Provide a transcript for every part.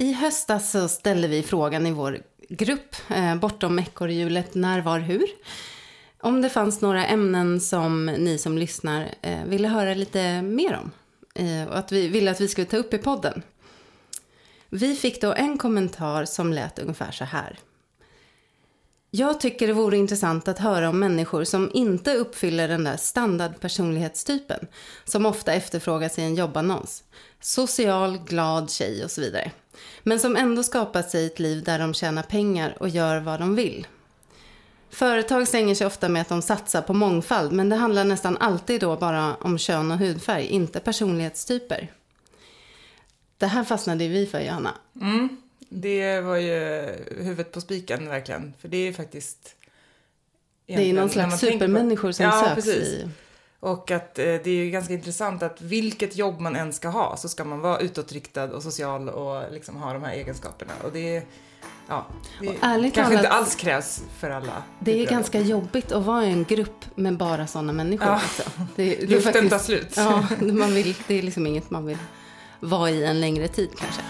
I höstas så ställde vi frågan i vår grupp, eh, bortom ekorrhjulet När, var, hur? Om det fanns några ämnen som ni som lyssnar eh, ville höra lite mer om. Eh, och att vi ville att vi skulle ta upp i podden. Vi fick då en kommentar som lät ungefär så här. Jag tycker det vore intressant att höra om människor som inte uppfyller den där standardpersonlighetstypen som ofta efterfrågas i en jobbannons. Social, glad tjej och så vidare. Men som ändå skapat sig ett liv där de tjänar pengar och gör vad de vill. Företag slänger sig ofta med att de satsar på mångfald men det handlar nästan alltid då bara om kön och hudfärg, inte personlighetstyper. Det här fastnade vi för, Johanna. Mm, det var ju huvudet på spiken verkligen. För det är faktiskt... Det är någon slags supermänniskor som ja, söks precis. i... Och att eh, det är ju ganska intressant att vilket jobb man än ska ha så ska man vara utåtriktad och social och liksom ha de här egenskaperna. Och det ja, det Och ärligt kanske talat- inte alls krävs för alla. Det är ganska jobb. jobbigt att vara i en grupp med bara sådana människor. Ja. Alltså. Det, det Luften faktiskt- tar slut. Ja, man vill, det är liksom inget man vill vara i en längre tid kanske.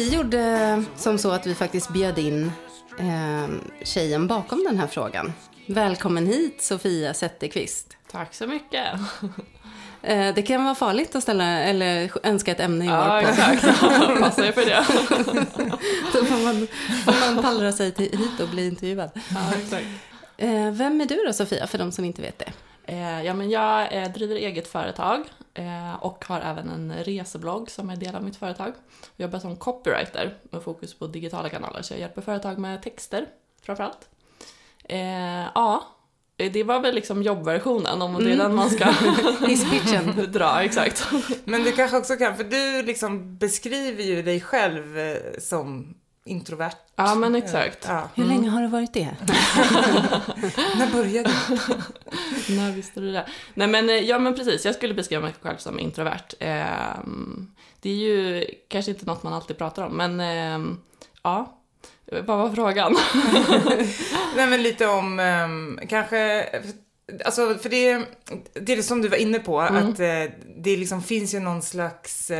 Vi gjorde som så att vi faktiskt bjöd in eh, tjejen bakom den här frågan. Välkommen hit Sofia Zetterqvist. Tack så mycket. Eh, det kan vara farligt att ställa eller önska ett ämne i Ja, vår podd. exakt. Passa er för det. Då får man, får man pallra sig till, hit och bli intervjuad. Ja, exakt. Eh, vem är du då Sofia, för de som inte vet det? Eh, ja, men jag eh, driver eget företag och har även en reseblogg som är del av mitt företag. Jag jobbar som copywriter med fokus på digitala kanaler, så jag hjälper företag med texter framförallt. Eh, ja, det var väl liksom jobbversionen, om det är den man ska dra, exakt. Men du kanske också kan, för du liksom beskriver ju dig själv eh, som introvert. Ja, men exakt. Ja. Hur länge har det varit det? När började du? När visste du det? Nej men, eh, ja men precis, jag skulle beskriva mig själv som introvert. Ehm, det är ju kanske inte något man alltid pratar om, men ehm, ja. Vad var frågan? Nej men lite om ehm, kanske, alltså för det, det är det som du var inne på, Mm. att eh, det liksom finns ju någon slags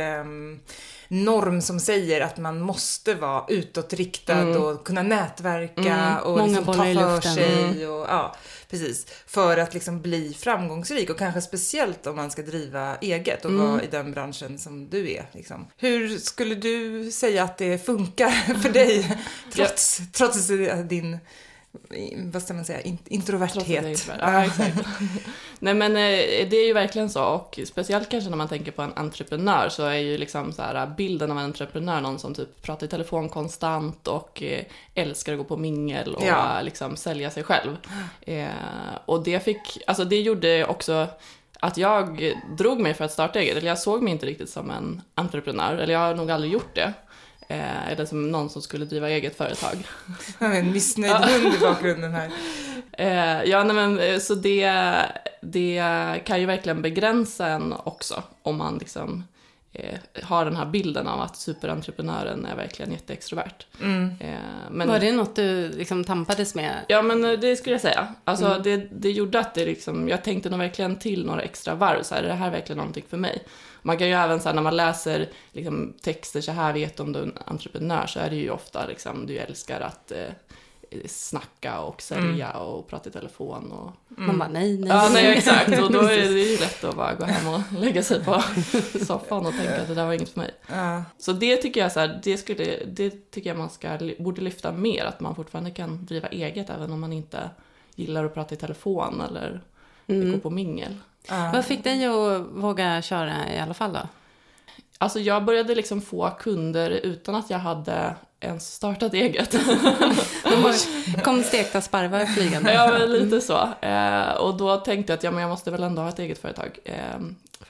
norm som säger att man måste vara utåtriktad Mm. och kunna nätverka Mm. och Många liksom ta för sig. Mm. Och, ja, precis. För att liksom bli framgångsrik och kanske speciellt om man ska driva eget och Mm. vara i den branschen som du är. Liksom. Hur skulle du säga att det funkar för dig trots, trots din vad ska man säga, introverthet? Ja. Nej men eh, det är ju verkligen så och speciellt kanske när man tänker på en entreprenör så är ju liksom så här bilden av en entreprenör någon som typ pratar i telefon konstant och eh, älskar att gå på mingel och Ja. eh, liksom sälja sig själv. Och det fick, alltså det gjorde också att jag drog mig för att starta eget, eller jag såg mig inte riktigt som en entreprenör, eller jag har nog aldrig gjort det. Eh, eller som någon som skulle driva eget företag. En missnöjd hund i bakgrunden här. Eh, ja, nej, men eh, så det, det kan ju verkligen begränsa en också om man liksom eh, har den här bilden av att superentreprenören är verkligen jätteextrovert. Mm. Eh, men, Var det något du liksom tampades med? Ja, men det skulle jag säga. Alltså, Mm. det, det gjorde att det liksom, jag tänkte nog verkligen till några extra varv. Så här, är det här verkligen någonting för mig? Man kan ju även så här, när man läser liksom, texter så här vet om du är en entreprenör så är det ju ofta liksom, du älskar att eh, snacka och sälja och prata i telefon och Man bara nej, nej. Ja, nej exakt. Och då är det ju lätt att bara gå hem och lägga sig på soffan och tänka att det där var inget för mig. Ja. Så det tycker jag så här, det, skulle, det tycker jag man ska, borde lyfta mer, att man fortfarande kan driva eget även om man inte gillar att prata i telefon eller gå Mm. på mingel. Ja. Vad fick dig att våga köra i alla fall då? Alltså jag började liksom få kunder utan att jag hade ens startat eget. De kom stekta sparvar flygande. ja, men lite så. Eh, och då tänkte jag att ja, men jag måste väl ändå ha ett eget företag. Eh,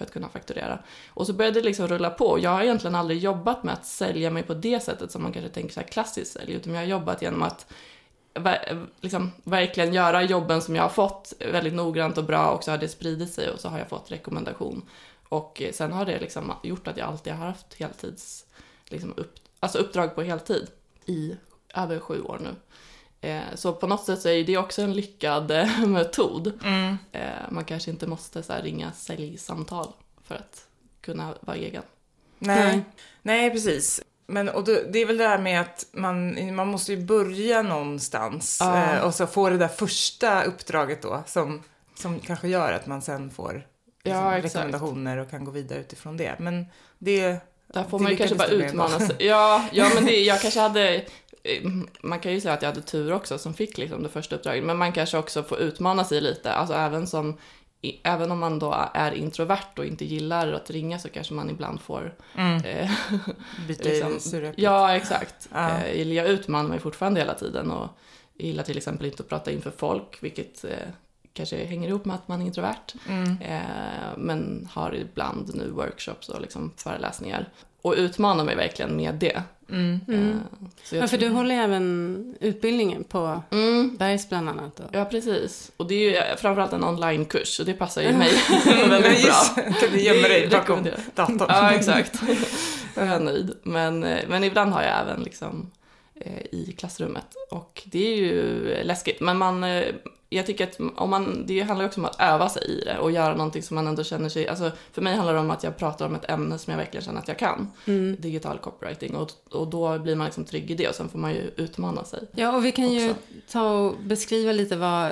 för att kunna fakturera. Och så började det liksom rulla på. Jag har egentligen aldrig jobbat med att sälja mig på det sättet som man kanske tänker så här klassiskt sälj, utan jag har jobbat genom att liksom, verkligen göra jobben som jag har fått väldigt noggrant och bra och så har det spridit sig och så har jag fått rekommendation. Och sen har det liksom gjort att jag alltid har haft heltids, liksom upp, alltså uppdrag på heltid i över sju år nu. Eh, så på något sätt så är det också en lyckad eh, metod. Mm. Eh, man kanske inte måste så här, ringa säljsamtal för att kunna vara egen. Nej. Nej. Nej, precis. Men och då, det är väl det här med att man, man måste ju börja någonstans Ja. eh, och så få det där första uppdraget då som, som kanske gör att man sen får liksom, Ja, exakt. rekommendationer och kan gå vidare utifrån det. Men det... Där får Det man ju kanske bara utmana sig. Ja, ja men det, jag kanske hade... eh, Man kan ju säga att jag hade tur också som fick liksom det första uppdraget. Men man kanske också får utmana sig lite. Alltså även som... Även om man då är introvert och inte gillar att ringa så kanske man ibland får... Eh, Byta liksom, ja, exakt. Ja. Eh, jag utmanar mig fortfarande hela tiden och gillar till exempel inte att prata inför folk, vilket eh, kanske hänger ihop med att man är introvert. Mm. Men har ibland nu workshops och liksom föreläsningar. Och utmanar mig verkligen med det. Mm. Mm. Eh, så jag Ja, för du håller ju även utbildningen på Mm, Bergs bland annat. Och... ja, precis. Och det är ju eh, framförallt en onlinekurs och det passar ju mig väldigt bra. Kan du gömma dig Det bakom datorn? Ja, exakt. Då är jag nöjd. Men, eh, men ibland har jag även liksom eh, i klassrummet. Och det är ju läskigt. Men man, eh, jag tycker att om man, det handlar ju också om att öva sig i det och göra någonting som man ändå känner sig... Alltså, för mig handlar det om att jag pratar om ett ämne som jag verkligen känner att jag kan. Mm. Digital copywriting. Och, och då blir man liksom trygg i det och sen får man ju utmana sig. Ja, och vi kan ju Också. ta och beskriva lite vad,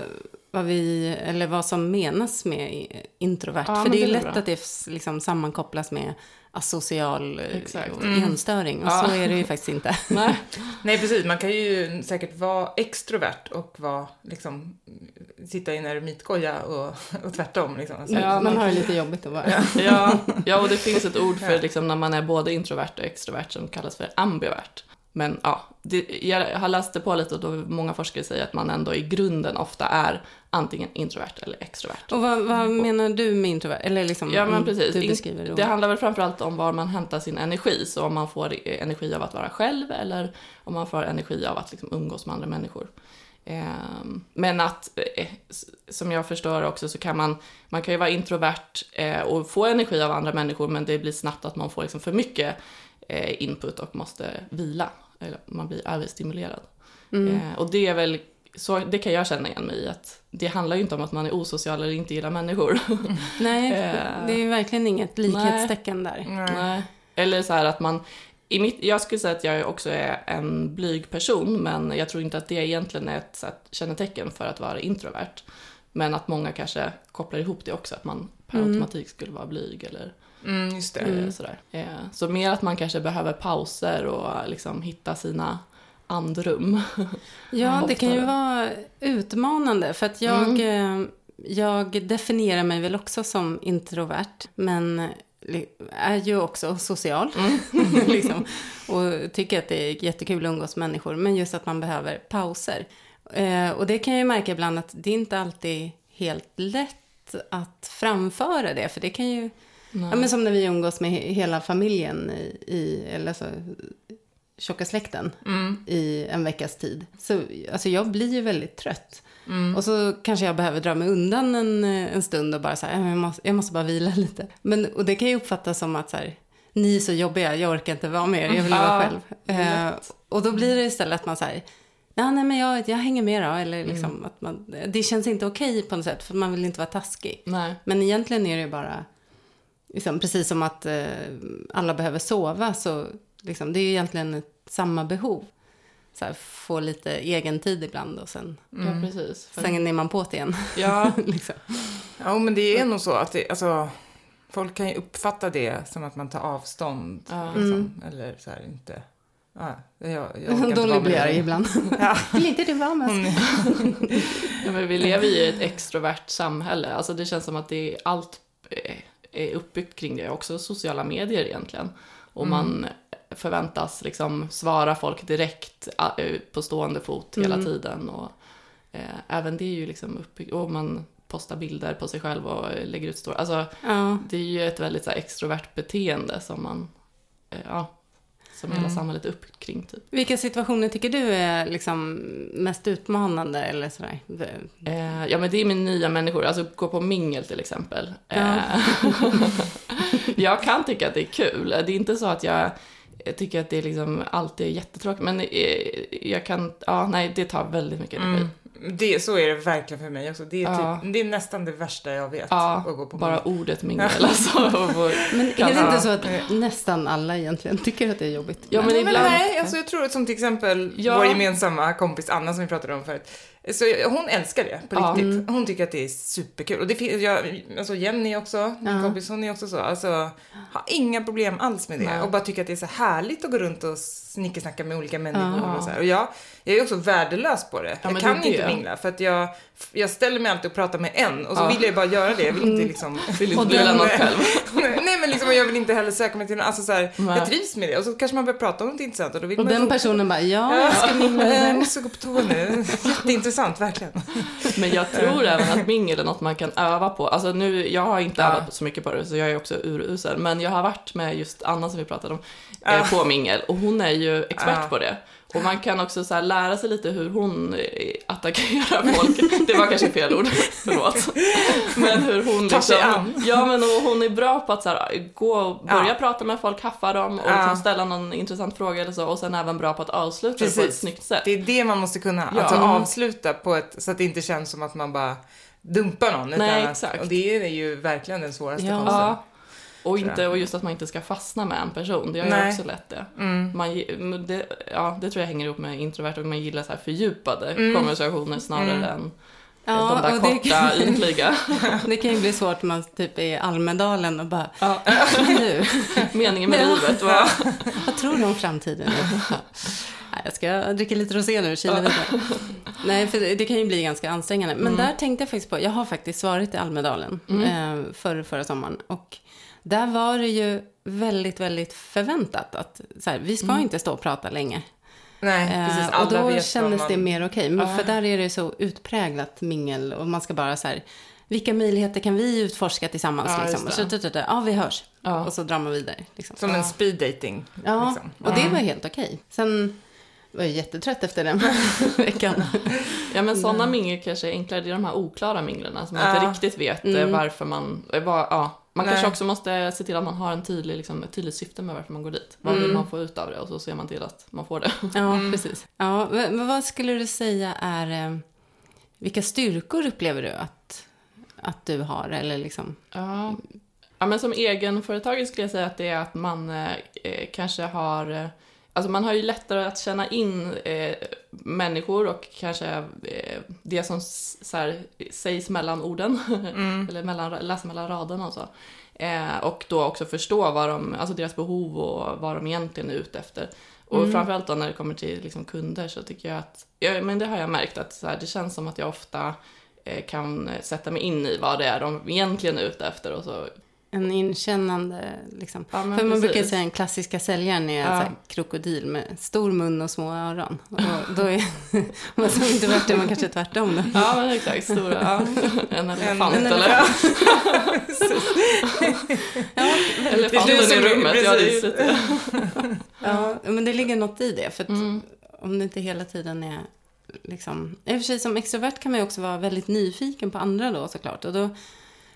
vad, vi, eller vad som menas med introvert. Ja, För det är är lätt bra. att det liksom sammankopplas med asocial eh, Exakt. Mm. enstöring. Och Ja. så är det ju faktiskt inte. Nej. Nej, precis. Man kan ju säkert vara extrovert och vara, liksom, sitta i en eremitgoja och, och tvärtom. Liksom. Ja, Man har det lite jobbigt att vara. Ja, ja, och det finns ett ord för Ja. liksom, när man är både introvert och extrovert som kallas för ambivert. Men ja, det, jag har läst det på lite och då många forskare säger att man ändå i grunden ofta är antingen introvert eller extrovert. Och vad, vad menar du med introvert? Eller liksom, Ja, men precis. Du beskriver det. Det handlar väl framförallt om var man hämtar sin energi, så om man får energi av att vara själv eller om man får energi av att liksom umgås med andra människor. Ehm, Men att, eh, som jag förstår också, så kan man, man kan ju vara introvert eh, och få energi av andra människor, men det blir snabbt att man får liksom för mycket input och måste vila. Eller man blir överstimulerad. Mm. Eh, Och det är väl, så det kan jag känna igen mig i, att det handlar ju inte om att man är osocial eller inte gillar människor. Nej, Eh, det är ju verkligen inget likhetstecken där. Nej. Nej. Eller så här att man, i mitt, jag skulle säga att jag också är en blyg person, men jag tror inte att det egentligen är ett så här, kännetecken för att vara introvert. Men att många kanske kopplar ihop det också, att man per Mm. automatik skulle vara blyg eller Mm, just det. eh, sådär. Eh, så mer att man kanske behöver pauser och liksom hitta sina andrum. Ja, det kan ju vara utmanande. För att jag, Mm. eh, jag definierar mig väl också som introvert. Men är ju också social. Mm. liksom, och tycker att det är jättekul att umgås med människor. Men just att man behöver pauser. Eh, och det kan jag ju märka ibland att det är inte alltid helt lätt att framföra det. För det kan ju, ja, men som när vi umgås med he- hela familjen i, i eller så, tjocka släkten Mm. i en veckas tid. Så alltså jag blir ju väldigt trött. Mm. Och så kanske jag behöver dra mig undan en, en stund och bara så här, "Ja, men jag måste, jag måste bara vila lite. Men, och det kan ju uppfattas som att så här, ni är så jobbiga, jag orkar inte vara med er, jag vill vara Ja, själv. Eh, och då blir det istället att man säger, nej, nej men jag, jag hänger med då. Eller liksom Mm. att man, det känns inte okej på något sätt, för man vill inte vara taskig. Nej. Men egentligen är det ju bara, liksom, precis som att eh, alla behöver sova, så liksom, det är ju egentligen ett, samma behov. Så här, få lite egen tid ibland och sen, Mm. Ja, precis. För, sen är man på det igen. ja, liksom. Ja, men det är nog så att det, alltså, folk kan ju uppfatta det som att man tar avstånd. Ja. Liksom, Mm. Eller så här, inte... Ja, jag, jag vara blir arg ibland. Ja. Vill inte du vara med oss? Ja, men vi lever ju i ett extrovert samhälle. Alltså det känns som att det är allt eh, är uppbyggt kring det. Också sociala medier egentligen. Och Mm. man förväntas liksom svara folk direkt eh, på stående fot hela Mm. tiden. Och, eh, även det är ju liksom uppbyggt. Och man postar bilder på sig själv och lägger ut story. Alltså, Ja. det är ju ett väldigt så här, extrovert beteende som man, eh, ja, som hela Mm. samhället är upp kring typ. Vilka situationer tycker du är liksom mest utmanande eller sådär? Eh, ja men det är med nya människor, alltså gå på mingel till exempel. Ja. Eh, jag kan tycka att det är kul, det är inte så att jag tycker att det är liksom alltid är jättetråkigt, men eh, jag kan, ja nej det tar väldigt mycket energi. Mm. Det, så är det verkligen för mig också. Det är, Ja. typ, det är nästan det värsta jag vet. Ja, att gå på bara mingel. ordet mingel alltså. Men är det inte så att nästan alla egentligen tycker att det är jobbigt? Ja, men Nej, ibland- nej, alltså jag tror att som till exempel Ja. vår gemensamma kompis Anna som vi pratade om förut. Så hon älskar det på Ja. riktigt. Mm. Hon tycker att det är superkul. Och det finns, jag, alltså Jenny också, min Ja. kompis, hon är också så. Alltså, har inga problem alls med det. Nej. Och bara tycker att det är så härligt att gå runt och snickesnacka med olika människor. Ja. Och, så här. och jag, jag är också värdelös på det. jag kan det inte mingla för att jag, jag ställer mig alltid och pratar med en och så vill jag bara göra det. Jag vill inte liksom Vill inte bli lämnad själv. Nej men liksom jag vill inte heller söka mig till någon, alltså så här, jag trivs med det och så kanske man börjar prata om något intressant och då vill Och man den personen bara, ja, Ja, jag ska mingla med jag måste gå på toa nu. Jätteintressant, verkligen. Men jag tror även att mingel är något man kan öva på. Alltså nu, jag har inte Ja. övat så mycket på det, så jag är också urusel. Men jag har varit med just Anna som vi pratade om, Ja. eh, på mingel. Och hon är ju expert Ja. på det. Och man kan också så här lära sig lite hur hon eh, attackerar folk. Det var kanske fel ord, förlåt. Men hur hon liksom... Ja, men och hon är bra på att så här, gå och börja Ja. prata med folk, haffa dem och Ja. liksom ställa någon intressant fråga eller så. Och sen även bra på att avsluta det på ett Precis. snyggt sätt. Det är det man måste kunna, Ja. alltså Mm. avsluta på ett, så att det inte känns som att man bara dumpar någon. utan Nej, att- exakt. Och det är ju verkligen den svåraste Ja. konsten. Och, inte, och just att man inte ska fastna med en person, det har Nej. ju också lätt det. Mm. Man, det. Ja, det tror jag hänger ihop med introvert och man gillar så här fördjupade Mm. konversationer snarare Mm. än Ja, de där och det, korta, ytliga. det kan ju bli svårt när man typ är i Almedalen och bara, Ja, nu, meningen med livet. Va? vad tror du om framtiden? Jag ska dricka lite rosé nu och kila vidare. Nej, för det kan ju bli ganska ansträngande. Men där tänkte jag faktiskt på, jag har faktiskt varit i Almedalen Mm. eh, förra, förra sommaren. Och där var det ju väldigt, väldigt förväntat att så här, vi ska inte stå och prata länge. Nej, precis. Eh, och Alla då kändes vad det man... mer okej. Men Ja. för där är det så utpräglat mingel och man ska bara så här, vilka möjligheter kan vi utforska tillsammans? Ja, liksom? Och så, så, så, ja, vi hörs. Ja. Och så drar man vidare. Liksom. Som en speed dating. Ja, liksom. och det var helt okej. Sen var jag jättetrött efter den veckan. Ja, men sådana mingel kanske är enklare. Det är de här oklara minglerna som man Ja. inte riktigt vet eh, Mm. varför man... eh, Var, ja, man Nej. kanske också måste se till att man har en tydlig, liksom, ett tydligt syfte med varför man går dit. Vad vill Mm. man få ut av det? Och så ser man till att man får det. Ja, Mm. precis. Ja, men vad skulle du säga är... eh, Vilka styrkor upplever du att, att du har? Eller liksom... Ja. ja, men som egenföretagare skulle jag säga att det är att man eh, eh, kanske har... Alltså man har ju lättare att känna in eh, människor och kanske eh, det som här, sägs mellan orden. Mm. eller mellan, läsa mellan raderna och så. Eh, och då också förstå vad de, alltså deras behov och vad de egentligen är ute efter. Och Mm. framförallt då när det kommer till liksom kunder så tycker jag att, ja, men det har jag märkt att här, det känns som att jag ofta eh, kan sätta mig in i vad det är de egentligen är ute efter och så. En inkännande, liksom. Ja, För man brukar precis. säga en klassiska säljaren är en Ja. här krokodil med stor mun och små öron. Och då är man som inte varit det, man kanske är tvärtom då. Ja, men exakt. Stora, ja. En elefant En eller? elefant. Ja, Elefanten i som- rummet. Ja, det är precis. lite... ja, men det ligger något i det. För att Mm. om det inte hela tiden är liksom... I och för sig som extrovert kan man ju också vara väldigt nyfiken på andra då såklart. Och då,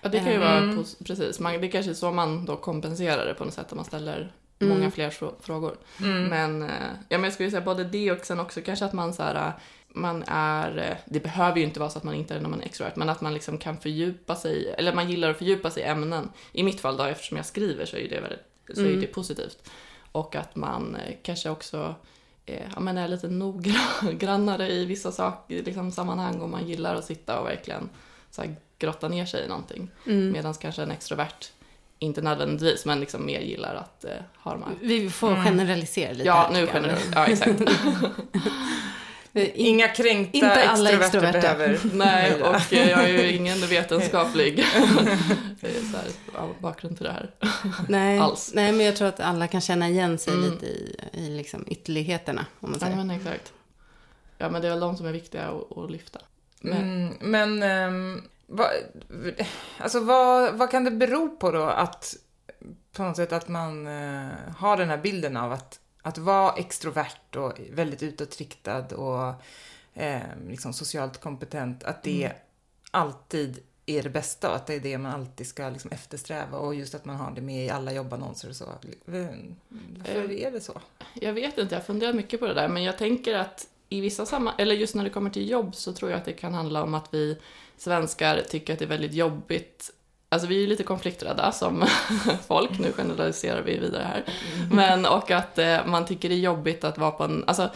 Ja, det kan ju vara Mm. pos- precis. Man, det kanske är så man då kompenserar det på något sätt, att man ställer Mm. många fler frå- frågor. Mm. Men, eh, ja, men jag skulle säga både det och sen också kanske att man så här, eh, man är, eh, det behöver ju inte vara så att man inte är när man är extrovert, men att man liksom kan fördjupa sig, eller man gillar att fördjupa sig i ämnen. I mitt fall då, eftersom jag skriver så är ju det väldigt, så är Mm. det positivt. Och att man kanske också ja, men är lite noggrannare i vissa saker, liksom sammanhang och man gillar att sitta och verkligen så här, grotta ner sig i någonting. mm, Medan kanske en extrovert, inte nödvändigtvis, men liksom mer gillar att eh, ha de här vi får Mm. generalisera lite Ja, här, nu generellt. Ja, exakt. In- Inga kränkta Inte alla extroverter extroverta. behöver Nej, och eh, jag är ju ingen vetenskaplig så här, ja, bakgrund till det här. nej, alls. nej, men jag tror att alla kan känna igen sig Mm. lite i, i liksom ytterligheterna. Om man Ja, säger. men exakt. Ja, men det är väl de som är viktiga att, att lyfta. Men, Mm, men ehm, vad, alltså vad, vad kan det bero på då att på något sätt att man eh, har den här bilden av att, att vara extrovert och väldigt utåtriktad och eh, liksom socialt kompetent, att det alltid är det bästa och att det är det man alltid ska liksom eftersträva och just att man har det med i alla jobbannonser och så. Varför är det så? Jag vet inte, jag funderar mycket på det där, men jag tänker att i vissa sammanhang, eller just när det kommer till jobb, så tror jag att det kan handla om att vi svenskar tycker att det är väldigt jobbigt Alltså vi är ju lite konflikträdda som folk, nu generaliserar vi vidare här. Men och att eh, man tycker det är jobbigt att vara på en, alltså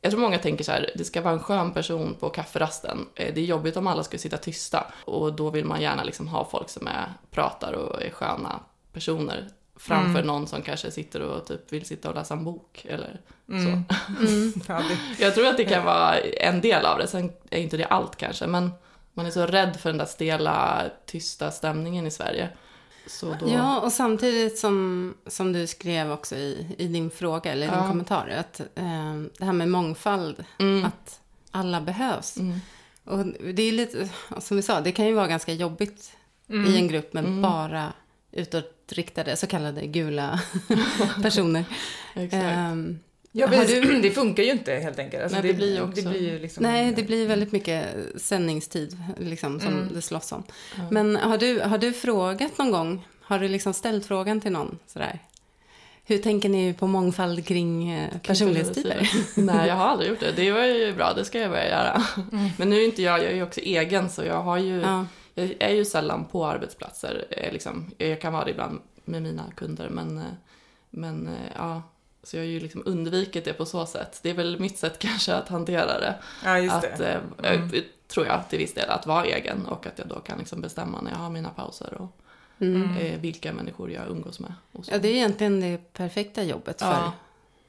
jag tror många tänker så här, det ska vara en skön person på kafferasten. Eh, Det är jobbigt om alla ska sitta tysta. Och då vill man gärna liksom ha folk som är, pratar och är sköna personer. Framför någon som kanske sitter och typ vill sitta och läsa en bok eller så. Ja, det, Jag tror att det kan vara en del av det, sen är inte det allt kanske. Men man är så rädd för den där stela, tysta stämningen i Sverige. Så då... Ja, och samtidigt som, som du skrev också i, i din fråga, eller i din kommentar, att eh, det här med mångfald, Mm. att alla behövs. Mm. Och det är lite, som vi sa, det kan ju vara ganska jobbigt Mm. i en grupp med bara utåtriktade, så kallade gula personer. Ehm, ja, du- det funkar ju inte helt enkelt. Alltså, Nej, det blir också- Det blir ju liksom, nej, det blir väldigt mycket sändningstid liksom, som Mm. det slåss om. Ja. Men har du, har du frågat någon gång, har du liksom ställt frågan till någon sådär? Hur tänker ni på mångfald kring eh, personlighetstyper? Nej, jag har aldrig gjort det. Det var ju bra, det ska jag börja göra. Mm. Men nu är inte jag, jag är ju också egen så jag har ju, Ja. Jag är ju sällan på arbetsplatser. eh, Liksom. Jag kan vara det ibland med mina kunder men, eh, men eh, ja. Så jag har ju liksom undvikit det på så sätt. Det är väl mitt sätt kanske att hantera det. Ja, just att, det. Mm. tror jag till viss del, att vara egen och att jag då kan liksom bestämma när jag har mina pauser och Mm. eh, vilka människor jag umgås med. Och så. ja, det är egentligen det perfekta jobbet för, Ja,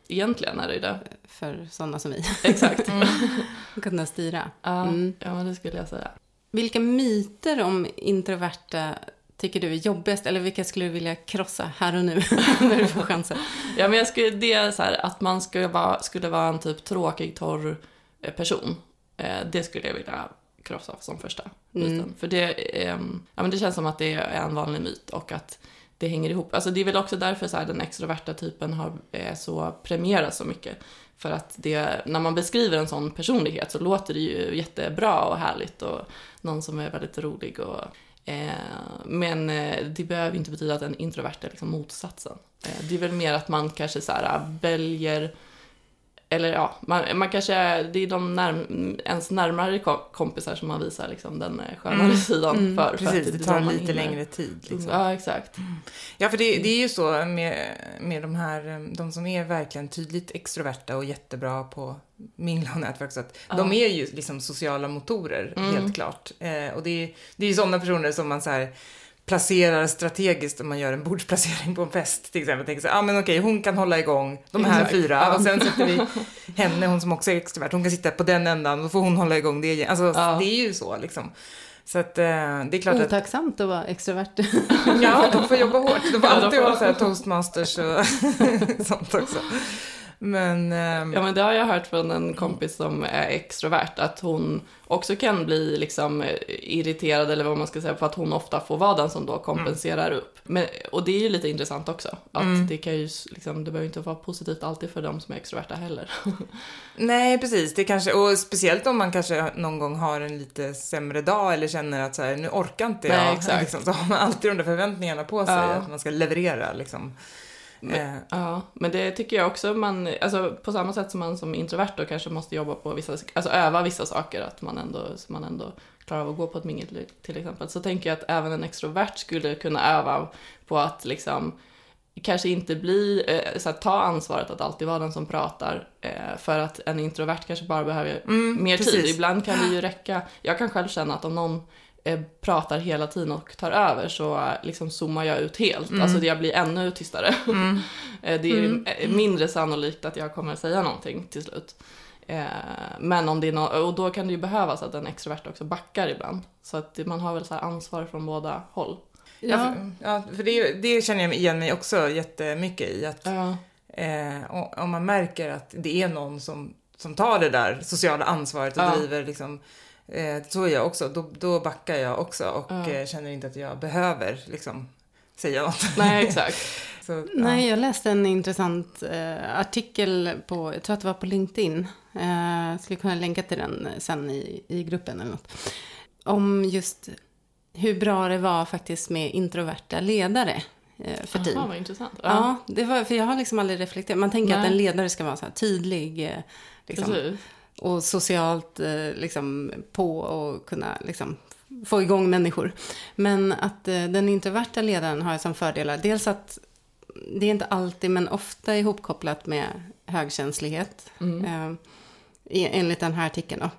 egentligen är det det. för sådana som vi. Exakt. Att kunna styra. Ja, Mm. ja, men det skulle jag säga. Vilka myter om introverta tycker du är jobbigast? Eller vilka skulle du vilja krossa här och nu när du får chansen? Ja, men jag skulle, det är så här, att man skulle vara, skulle vara en typ tråkig, torr eh, person. Eh, det skulle jag vilja krossa som första Mm. myten. För det, ehm, ja, men det känns som att det är en vanlig myt och att det hänger ihop. Alltså det är väl också därför så här, den extroverta typen har eh, så premieras så mycket. För att det, när man beskriver en sån personlighet så låter det ju jättebra och härligt och någon som är väldigt rolig och Eh, men eh, det behöver inte betyda att en introvert är liksom motsatsen. Eh, det är väl mer att man kanske så här, eh, väljer eller ja, man, man kanske, det är de närm, ens närmare kom, kompisar som man visar liksom den eh, skönare Mm. sidan Mm, för. för Precis, att det är tar lite hinner. längre tid. Liksom. Ja, exakt. Ja, för det, det är ju så med, med de här, eh, de som är verkligen tydligt extroverta och jättebra på mingla och nätverk, så att Ja. de är ju liksom sociala motorer, Mm. helt klart. Eh, och det är, det är ju sådana personer som man så här placerar strategiskt om man gör en bordsplacering på en fest till exempel. Tänker så här, ah, men okej, hon kan hålla igång de här Exakt. fyra Ja. och sen sätter vi henne, hon som också är extrovert, hon kan sitta på den ändan och då får hon hålla igång det igen. Alltså, Ja. det är ju så liksom. Så att eh, det är klart att Otacksamt att vara extrovert. Ja, de får jobba hårt. De får Ja, alltid ha så här toastmasters och sånt också. Men, ehm, Ja, men det har jag hört från en kompis som är extrovert, att hon också kan bli liksom eh, irriterad, eller vad man ska säga, för att hon ofta får vara den som då kompenserar upp. Men, och det är ju lite intressant också, att Mm. det kan ju, liksom, det behöver inte vara positivt alltid för de som är extroverta heller. nej, precis. Det kanske, och speciellt om man kanske någon gång har en lite sämre dag eller känner att så här, nu orkar inte Nej, jag. exakt. Liksom, så har man alltid de där förväntningarna på sig Ja. att man ska leverera. Liksom. Men- Eh, Ja, men det tycker jag också man, alltså på samma sätt som man som introvert då kanske måste jobba på vissa, alltså öva vissa saker, att man ändå, så man ändå klarar av att gå på ett mingel till- exempel. Så tänker jag att även en extrovert skulle kunna öva på att liksom kanske inte bli, eh, så här, ta ansvaret att alltid vara den som pratar. Eh, för att en introvert kanske bara behöver mm, mer tid. precis. Ibland kan det ju räcka. Jag kan själv känna att om någon eh, pratar hela tiden och tar över så eh, liksom zoomar jag ut helt. Mm. Alltså jag blir ännu tystare. Mm. Eh, Det är Mm. eh, mindre sannolikt att jag kommer att säga någonting till slut. Eh, Men om det är no- och då kan det ju behövas att en extrovert också backar ibland. Så att man har väl så här ansvar från båda håll. Ja, Ja, för, det, det känner jag igen mig också jättemycket i. Att Ja, Eh, om man märker att det är någon som, som tar det där sociala ansvaret och Ja. driver liksom, Eh, så är jag också. Då, då backar jag också och Ja. eh, känner inte att jag behöver liksom säga något. Nej, exakt. Så, ja. Nej, jag läste en intressant eh, artikel på, jag tror att det var på LinkedIn. Eh, skulle kunna länka till den sen i, i gruppen eller något. Om just hur bra det var faktiskt med introverta ledare eh, för team. Jaha, vad intressant. Ja, det var, för jag har liksom aldrig reflekterat. Man tänker att Nej. en ledare ska vara så här tydlig eh, liksom, Precis. Och socialt eh, liksom, på och kunna liksom, få igång människor. Men att eh, den introverta ledaren har som fördelar, dels att det är inte alltid men ofta ihopkopplat med högkänslighet. Mm. Eh, enligt den här artikeln. Då.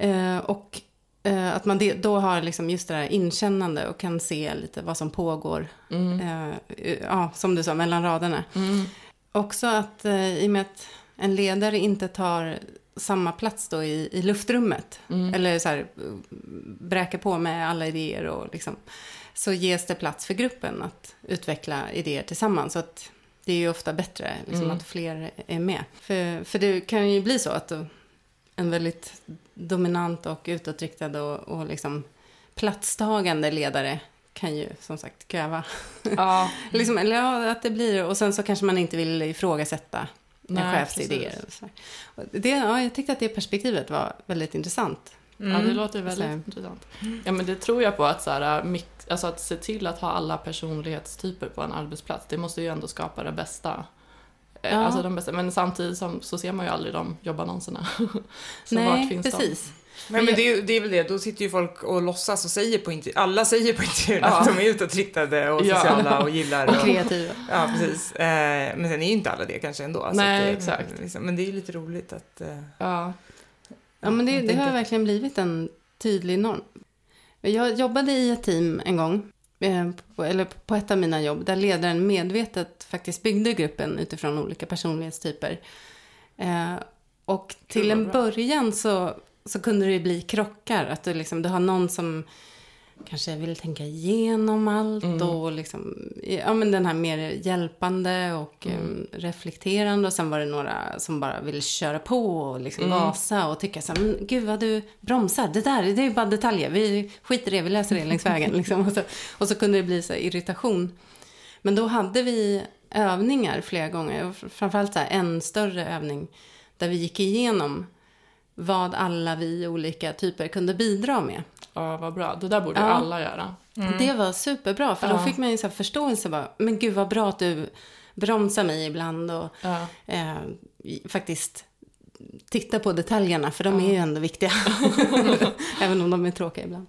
Eh, och eh, att man då har liksom just det där inkännande och kan se lite vad som pågår. Mm. Ja, som du sa, mellan raderna. Mm. Också att i och med att en ledare inte tar samma plats då i, i luftrummet. Mm. Eller så här, bräker på med alla idéer och liksom. Så ges det plats för gruppen att utveckla idéer tillsammans. Så att det är ju ofta bättre liksom, Mm. att fler är med. För, för det kan ju bli så att en väldigt dominant och utåtriktad och, och liksom platstagande ledare kan ju som sagt kräva Ja, Liksom, eller ja, att det blir Och sen så kanske man inte vill ifrågasätta Nej, chefs precis. idéer. Och så här. Och det, ja, jag tyckte att det perspektivet var väldigt intressant. ja, det Mm. låter väldigt Så- intressant. Ja, men det tror jag på att, så här, mix, alltså att se till att ha alla personlighetstyper på en arbetsplats, det måste ju ändå skapa det bästa. Eh, Ja. Alltså de bästa. Men samtidigt som, så ser man ju aldrig de jobbannonserna. så vart Nej, finns precis. Men, men det, är, det är väl det, då sitter ju folk och låtsas och säger på intervju, alla säger på intervjun Ja. att de är utåtriktade och Ja. sociala och gillar Och kreativa. Ja, precis. Eh, men sen är ju inte alla det kanske ändå. Nej, det, exakt. Liksom, men det är ju lite roligt att... Eh, Ja. Ja, men det, det har verkligen blivit en tydlig norm. Jag jobbade i ett team en gång, eh, på, eller på ett av mina jobb, där ledaren medvetet faktiskt byggde gruppen utifrån olika personlighetstyper. Eh, och till en början så, så kunde det ju bli krockar, att du, liksom, du har någon som kanske vill tänka igenom allt Mm. och liksom, ja men den här mer hjälpande och Mm. eh, reflekterande och sen var det några som bara ville köra på och liksom Mm. gasa och tycka så här, men gud vad du bromsar, det där, det är ju bara detaljer, vi skiter i det, vi läser det längs vägen liksom. och, så, och så kunde det bli så irritation. Men då hade vi övningar flera gånger, framförallt så här en större övning där vi gick igenom vad alla vi olika typer kunde bidra med. ja, vad bra. Det där borde Ja. alla göra. Det var superbra, för då Ja. fick man ju så förståelse. Bara, men gud vad bra att du bromsar mig ibland och Ja. eh, faktiskt titta på detaljerna, för de är ju ändå viktiga. Även om de är tråkiga ibland.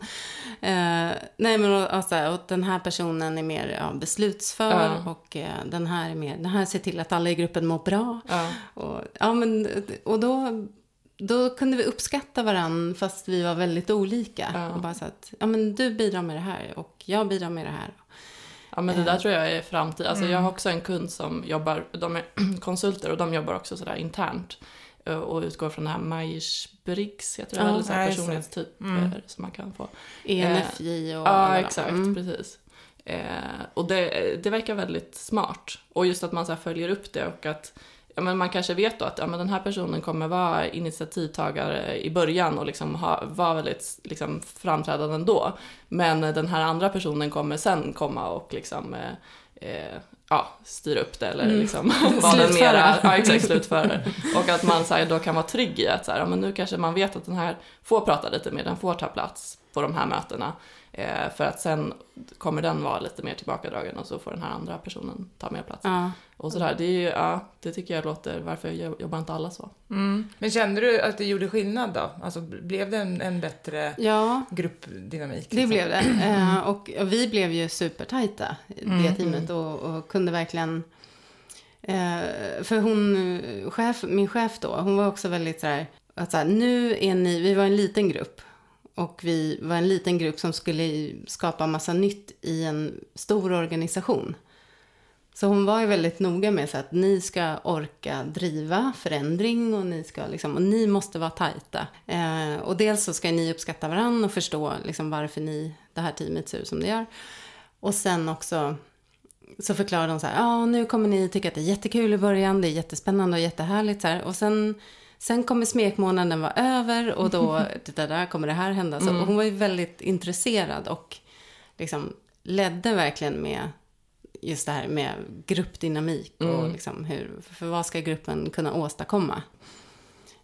Eh, nej, men och, och, så här, och den här personen är mer beslutsför och eh, den här är mer, den här ser till att alla i gruppen mår bra. Och, ja, men, och då, då kunde vi uppskatta varann fast vi var väldigt olika. Ja. Och bara så att, ja men du bidrar med det här och jag bidrar med det här. Ja men det Eh. där tror jag är framtid. Alltså Mm. jag har också en kund som jobbar, de är konsulter och de jobbar också sådär internt. eh, Och utgår från det här Myers-Briggs, heter det Ja. väl, så här personlighetstyper Mm. som man kan få. ENFJ och Ja, exakt, Mm. precis. Eh, och det, det verkar väldigt smart. Och just att man så följer upp det och att ja, men man kanske vet då att ja, men den här personen kommer vara initiativtagare i början och liksom ha, vara väldigt liksom, framträdande ändå. Men den här andra personen kommer sen komma och liksom eh, eh, ja, styra upp det eller Mm. liksom vara den mera, ja exakt, slutföra det. Och att man så här, då kan vara trygg i att så här, ja, men nu kanske man vet att den här får prata lite mer, den får ta plats på de här mötena. Eh, för att sen kommer den vara lite mer tillbakadragen och så får den här andra personen ta mer plats. Ja. Och sådär, det är ju, ja, det tycker jag låter, varför jobbar inte alla så? mm. Men kände du att det gjorde skillnad då? Alltså blev det en, en bättre ja, gruppdynamik? det liksom? blev det. Eh, och, och vi blev ju supertajta, det Mm. teamet. Och, och kunde verkligen... Eh, för hon, chef, min chef då, hon var också väldigt så här, att så här, nu är ni, vi var en liten grupp. Och vi var en liten grupp som skulle skapa massa nytt i en stor organisation. Så hon var ju väldigt noga med så att ni ska orka driva förändring och ni, ska liksom, och ni måste vara tajta. Eh, och dels så ska ni uppskatta varandra och förstå liksom varför ni, det här teamet ser ut som det gör. Och sen också så förklarade hon så här, ja nu kommer ni tycka att det är jättekul i början, det är jättespännande och jättehärligt så här. Och sen Sen kommer smekmånaden vara över och då det där kommer det här hända. Så hon var ju väldigt intresserad och liksom ledde verkligen med just det här med gruppdynamik och liksom hur, för vad ska gruppen kunna åstadkomma?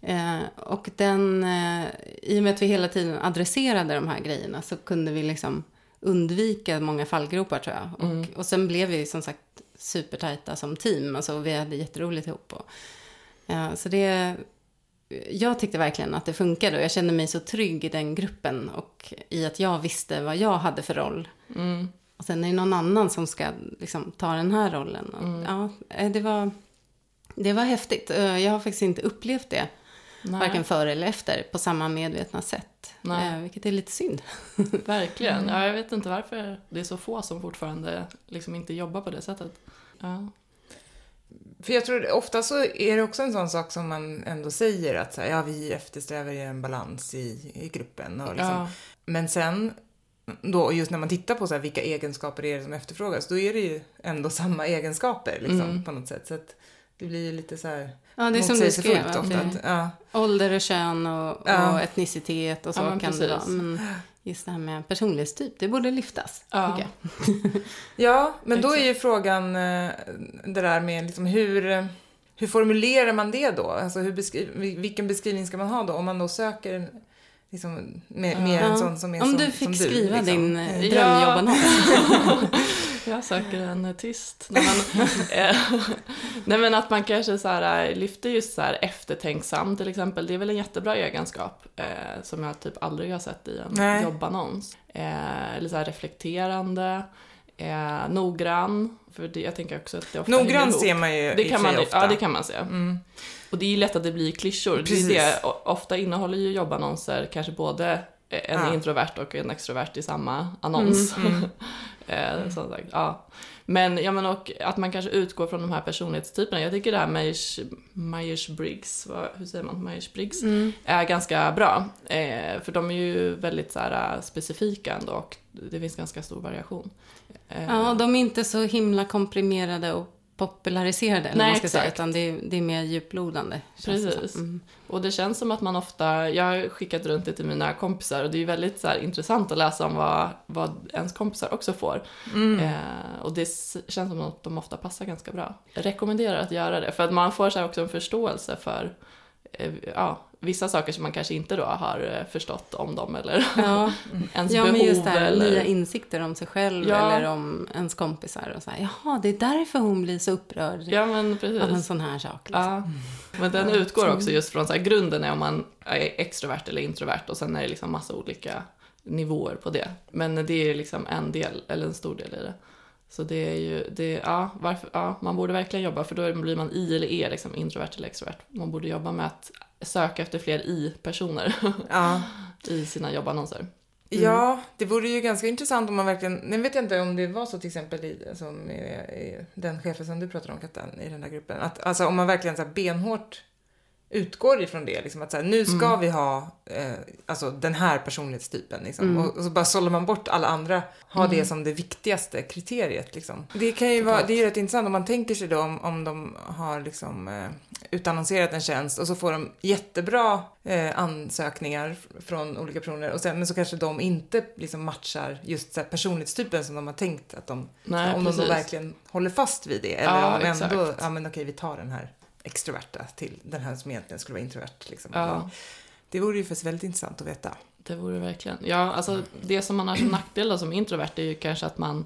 Eh, och den, eh, i och med att vi hela tiden adresserade de här grejerna så kunde vi liksom undvika många fallgropar tror jag. Och, och sen blev vi som sagt supertajta som team. Alltså, vi hade jätteroligt ihop. Och, eh, så det, jag tyckte verkligen att det funkade och jag kände mig så trygg i den gruppen och i att jag visste vad jag hade för roll. Mm. Och sen är det någon annan som ska liksom, ta den här rollen. Och, Mm. ja, eh, det, var, det var häftigt. Eh, Jag har faktiskt inte upplevt det, Nej, varken före eller efter, på samma medvetna sätt. Nej. Eh, vilket är lite synd. verkligen. Ja, jag vet inte varför det är så få som fortfarande liksom inte jobbar på det sättet. Ja. För jag tror ofta så är det också en sån sak som man ändå säger att så här, ja, vi eftersträvar ju en balans i, i gruppen. Och liksom. Ja. Men sen, då, just när man tittar på så här, vilka egenskaper är det som efterfrågas, då är det ju ändå samma egenskaper liksom, Mm. på något sätt. Så att det blir ju lite så här Ja, det är som du skrev. Att ofta. det, Att, ja. ålder och kön och, Ja. och etnicitet och så Ja, kan det vara. Men just det här med personlighetstyp, det borde lyftas. Ja. ja, men då är ju frågan eh, det där med liksom hur, hur formulerar man det då? Alltså hur beskri- vil- vilken beskrivning ska man ha då? Om man då söker en, liksom, mer en Ja. sån som är Om som, du som fick du, skriva liksom. din eh, Ja. Jag söker en tyst. Nej men, eh, nej men att man kanske så här, eh, lyfter just så här eftertänksam till exempel. Det är väl en jättebra egenskap eh, som jag typ aldrig har sett i en Nej. jobbannons. Eh, eller så här reflekterande, eh, noggrann. För det, jag tänker också att det ofta Noggrann ser man ju det kan man, ofta. Ja, det kan man se. Mm. Och det är ju lätt att det blir klyschor. Precis. Det det, ofta innehåller ju jobbannonser kanske både en Ja. introvert och en extrovert i samma annons. Mm, eh, som sagt, ja. Men, ja, men och att man kanske utgår från de här personlighetstyperna. Jag tycker det här Myers, Myers-Briggs, vad, hur säger man, Myers-Briggs, Mm. är ganska bra. Eh, för de är ju väldigt så här, specifika ändå och det finns ganska stor variation. Eh, Ja, de är inte så himla komprimerade och populariserade, eller Nej, man ska säga, utan det är, det är mer djuplodande. det. Precis. Mm. Och det känns som att man ofta, jag har skickat runt det till mina kompisar och det är väldigt så här, intressant att läsa om vad, vad ens kompisar också får. Mm. Eh, och det känns som att de ofta passar ganska bra. Jag rekommenderar att göra det, för att man får så också en förståelse för eh, ja, vissa saker som man kanske inte då har eh, förstått om dem eller Ja, ens ja behov. men just det här, eller... nya insikter om sig själv Ja. eller om ens kompisar. Och så här, Jaha, det är därför hon blir så upprörd Ja, men av en precis. sån här sak. Liksom. Ja. Men den utgår också just från så här, grunden är om man är extrovert eller introvert och sen är det liksom massa olika nivåer på det. Men det är liksom en del, eller en stor del i det. Så det är ju, det, ja, varför, ja, man borde verkligen jobba, för då blir man i eller är liksom introvert eller extrovert. Man borde jobba med att söka efter fler i-personer Ja. i sina jobbannonser. Ja, det vore ju ganska intressant om man verkligen, nu vet jag inte om det var så till exempel i, som i, i den chefen som du pratade om Kattan, i den där gruppen, att alltså om man verkligen så här benhårt utgår ifrån det, liksom att så här, nu ska vi ha eh, alltså den här personlighetstypen liksom. och, och så bara sållar man bort alla andra, ha det som det viktigaste kriteriet liksom. Det kan ju vara, det är ju rätt intressant om man tänker sig då om, om de har liksom eh, utannonserat en tjänst och så får de jättebra eh, ansökningar från olika personer och sen, men så kanske de inte liksom matchar just så här, personlighetstypen som de har tänkt att de, Nej, om de då precis. verkligen håller fast vid det. Eller Ja, om de ändå, exakt. ja men okej vi tar den här extroverta till den här som egentligen skulle vara introvert. Liksom. Ja. Det vore ju faktiskt väldigt intressant att veta. Det vore verkligen. Ja, alltså det som man har som nackdel då, som introvert är ju kanske att man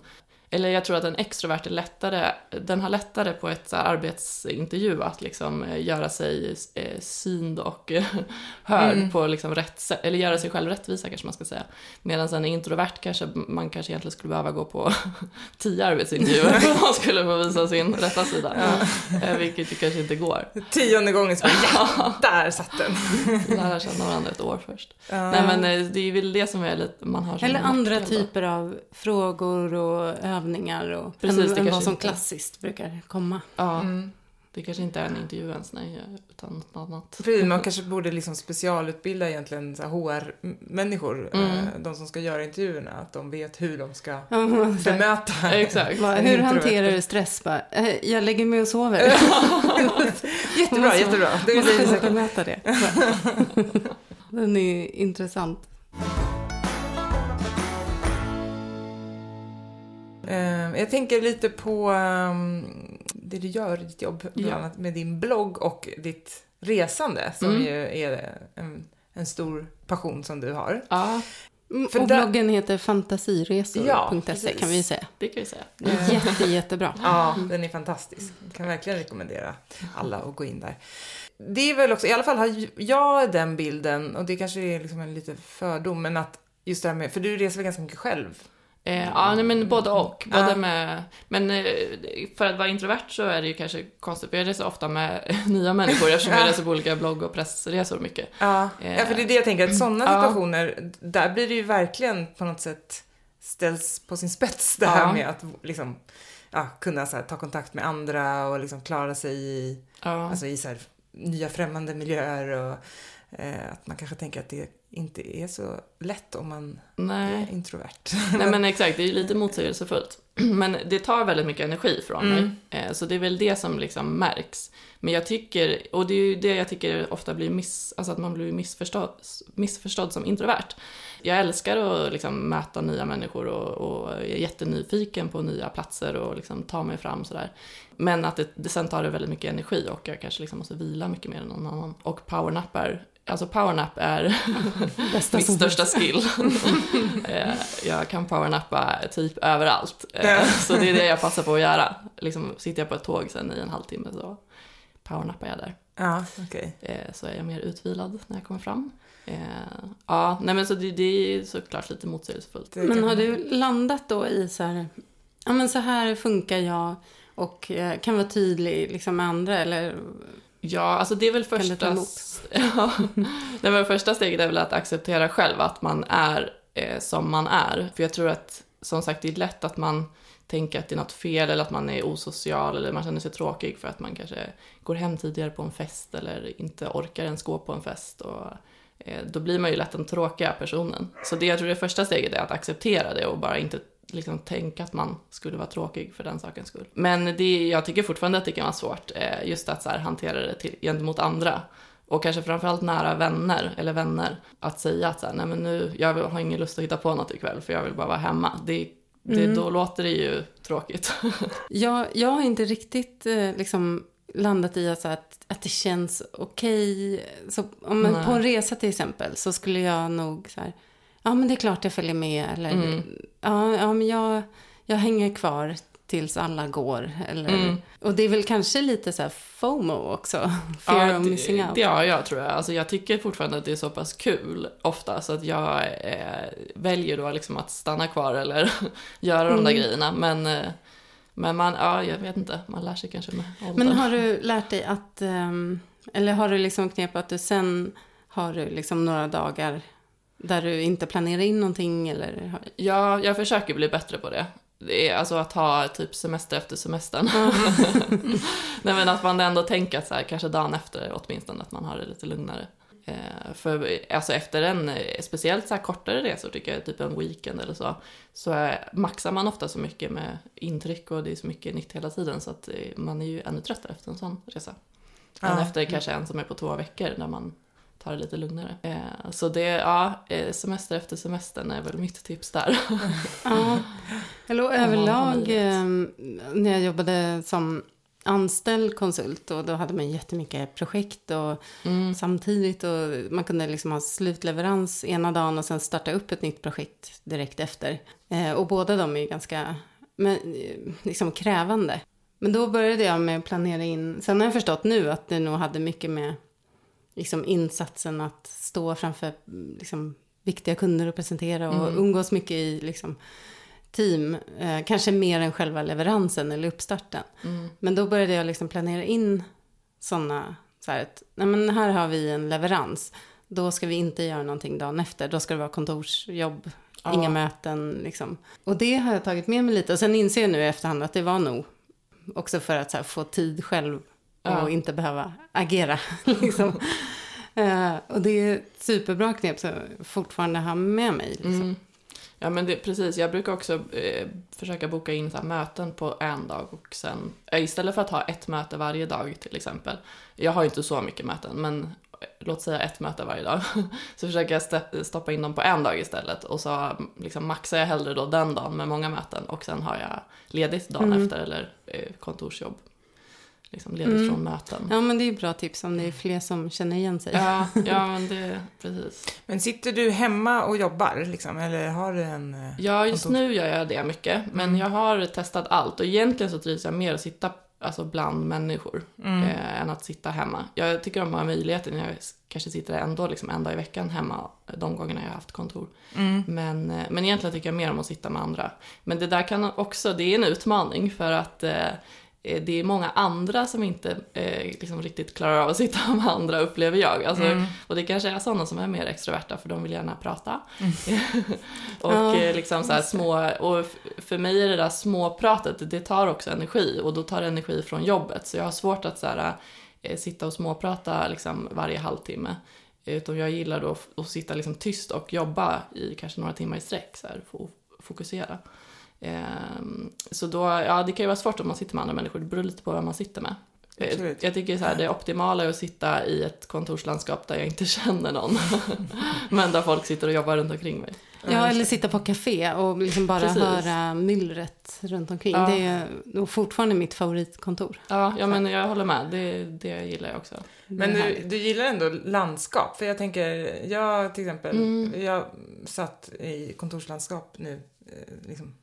eller jag tror att en extrovert är lättare, den har lättare på ett arbetsintervju att liksom eh, göra sig eh, synd och hörd Mm. på liksom rätt sätt, eller göra sig själv rättvisa kanske man ska säga. Medan en introvert kanske man kanske egentligen skulle behöva gå på tio arbetsintervjuer för att man skulle få visa sin rätta sida. Eh, Vilket ju kanske inte går. Tionde gången bara, ja, där satt den. Lära känna varandra ett år först. Ja. Nej men det är väl det som är lite, man har som Eller andra typer av frågor och övningar och Precis, än, det än vad som inte- klassiskt brukar komma. Ja, Mm. Det kanske inte är en intervju ens, nej, utan något annat. Precis, man kanske borde liksom specialutbilda egentligen så här HR-människor, Mm. eh, de som ska göra intervjuerna, att de vet hur de ska Ja, bemöta. Exakt. en hur hanterar du stress? Bara, eh, jag lägger mig och sover. Jättebra, jättebra. Det Måste bemöta det. Den är intressant. Jag tänker lite på ehm, det du gör i ditt jobb, bland Ja. annat med din blogg och ditt resande, som Mm. ju är en, en stor passion som du har. Ja, Mm, För och där- bloggen heter Ja, fantasiresor.se precis. kan vi säga. det kan vi säga. Jätte, jättebra. Ja, den är fantastisk. Kan verkligen rekommendera alla att gå in där. Det är väl också, i alla fall har jag den bilden, och det kanske är liksom en liten fördom, men att just det här med, för du reser väl ganska mycket själv? Eh, ja, nej, men både och. Både Ja. med, men eh, för att vara introvert så är det ju kanske konstigt, för jag reser ofta med nya människor eftersom jag Ja. reser på olika blogg och pressresor mycket. Ja, Eh, ja för det är det jag tänker, att sådana ja. situationer, där blir det ju verkligen på något sätt ställs på sin spets det här med att liksom, ja, kunna här, ta kontakt med andra och liksom klara sig i, alltså, i så här, nya främmande miljöer och att man kanske tänker att det inte är så lätt om man nej. är introvert. nej, men exakt, det är ju lite motsägelsefullt. Men det tar väldigt mycket energi från Mm. mig. Eh, så det är väl det som liksom märks. Men jag tycker, och det är ju det jag tycker ofta blir miss, alltså att man blir missförstådd, missförstådd som introvert. Jag älskar att liksom möta nya människor och, och är jättenyfiken på nya platser och liksom ta mig fram sådär. Men att det, det sen tar det väldigt mycket energi och jag kanske liksom måste vila mycket mer än någon annan. Och powernap är, alltså powernap är Bästa min största skill. Eh, jag kan powernappa typ överallt. Eh. Så det är det jag passar på att göra. Liksom, sitter jag på ett tåg sen i en halvtimme så powernappar jag där. Ja, okej. Eh, Så är jag mer utvilad när jag kommer fram. Ja, nej men så det, det är såklart lite motsägelsefullt. Men har du landat då i så här, ja men så här funkar jag och kan vara tydlig liksom med andra eller? Ja, alltså det är väl första... Ja, var första steget är väl att acceptera själv att man är eh, som man är. För jag tror att, som sagt, det är lätt att man tänker att det är något fel eller att man är osocial eller man känner sig tråkig för att man kanske går hem tidigare på en fest eller inte orkar ens gå på en fest. Och, eh, då blir man ju lätt den tråkiga personen. Så det jag tror det första steget är att acceptera det och bara inte liksom tänka att man skulle vara tråkig för den sakens skull. Men det, jag tycker fortfarande att det kan vara svårt, eh, just att så här, hantera det till, gentemot andra. Och kanske framförallt nära vänner, eller vänner, att säga att så här, nej men nu, jag har ingen lust att hitta på något ikväll för jag vill bara vara hemma. Det, det, Mm. Då låter det ju tråkigt. Jag, jag har inte riktigt eh, liksom landat i att, så att, att det känns okej. Så om Nej. på en resa till exempel så skulle jag nog så här, ja men det är klart jag följer med eller Mm. ja, ja men jag, jag hänger kvar tills alla går. Eller, Mm. Och det är väl kanske lite så här FOMO också, fear of missing out. har jag tror jag. Alltså jag tycker fortfarande att det är så pass kul ofta så att jag eh, väljer då liksom att stanna kvar eller göra de där Mm. grejerna. Men, eh, men man, ja jag vet inte, man lär sig kanske med åldern. Men har du lärt dig att, ehm, eller har du liksom knep att du sen har du liksom några dagar där du inte planerar in någonting eller? Ja, jag försöker bli bättre på det. Det är alltså att ha typ semester efter semestern. Nej men att man ändå tänker att så här, kanske dagen efter åtminstone, att man har det lite lugnare. Eh, för alltså efter en, eh, speciellt så här kortare resor tycker jag, typ en weekend eller så, så eh, maxar man ofta så mycket med intryck och det är så mycket nytt hela tiden så att eh, man är ju ännu tröttare efter en sån resa. Än Ja. efter kanske en som är på två veckor när man tar det lite lugnare. Eh, så det, ja, eh, semester efter semestern är väl mitt tips där. Ja, eller överlag ehm, när jag jobbade som anställd konsult och då hade man jättemycket projekt och Mm. samtidigt och man kunde liksom ha slutleverans ena dagen och sen starta upp ett nytt projekt direkt efter. Eh, och båda de är ju ganska men, eh, liksom krävande. Men då började jag med att planera in, sen har jag förstått nu att det nog hade mycket med liksom insatsen att stå framför liksom, viktiga kunder och presentera och Mm. umgås mycket i liksom, team. Eh, kanske mer än själva leveransen eller uppstarten. Mm. Men då började jag liksom planera in sådana, så här att, nej men här har vi en leverans. Då ska vi inte göra någonting dagen efter. Då ska det vara kontorsjobb, Ja. inga möten liksom. Och det har jag tagit med mig lite. Och sen inser jag nu i efterhand att det var nog också för att här, få tid själv och inte behöva agera. liksom. Eh, och det är ett superbra knep som jag fortfarande har med mig. Liksom. Mm. Ja men det, precis, jag brukar också eh, försöka boka in så möten på en dag och sen, eh, istället för att ha ett möte varje dag till exempel. Jag har ju inte så mycket möten men eh, låt säga ett möte varje dag. Så försöker jag st- stoppa in dem på en dag istället och så liksom maxar jag hellre då den dagen med många möten och sen har jag ledigt dagen Mm. efter eller eh, kontorsjobb. Liksom ledigt Mm. från möten. Ja, men det är bra tips om det är fler som känner igen sig. Ja, ja men det, precis. Men sitter du hemma och jobbar liksom? Eller har du en... eh, Ja, just Kontors- nu gör jag det mycket. Men Mm. jag har testat allt och egentligen så trivs jag mer att sitta alltså, bland människor Mm. eh, än att sitta hemma. Jag tycker om att ha möjligheten. Jag kanske sitter ändå liksom en dag i veckan hemma de gångerna jag har haft kontor. Mm. Men, eh, men egentligen tycker jag mer om att sitta med andra. Men det där kan också, det är en utmaning för att eh, det är många andra som inte eh, liksom riktigt klarar av att sitta med andra upplever jag. Alltså, Mm. Och det kanske är sådana som är mer extroverta för de vill gärna prata. och Ja, eh, liksom så små, och för mig är det där småpratet, det tar också energi och då tar det energi från jobbet. Så jag har svårt att så här, eh, sitta och småprata liksom varje halvtimme. Utan jag gillar då att sitta liksom tyst och jobba i kanske några timmar i sträck, så här, och fokusera. Ehm, så då, ja det kan ju vara svårt om man sitter med andra människor, det beror lite på vem man sitter med. Absolut. Jag tycker så här, det optimala är att sitta i ett kontorslandskap där jag inte känner någon. Men där folk sitter och jobbar runt omkring mig. Ja, eller sitta på café och liksom bara Precis. höra myllret runt omkring. Ja. Det är nog fortfarande mitt favoritkontor. Ja, ja men jag håller med. Det, det gillar jag också. Men du, du gillar ändå landskap? För jag tänker, jag till exempel, Mm. jag satt i kontorslandskap nu, eh, liksom,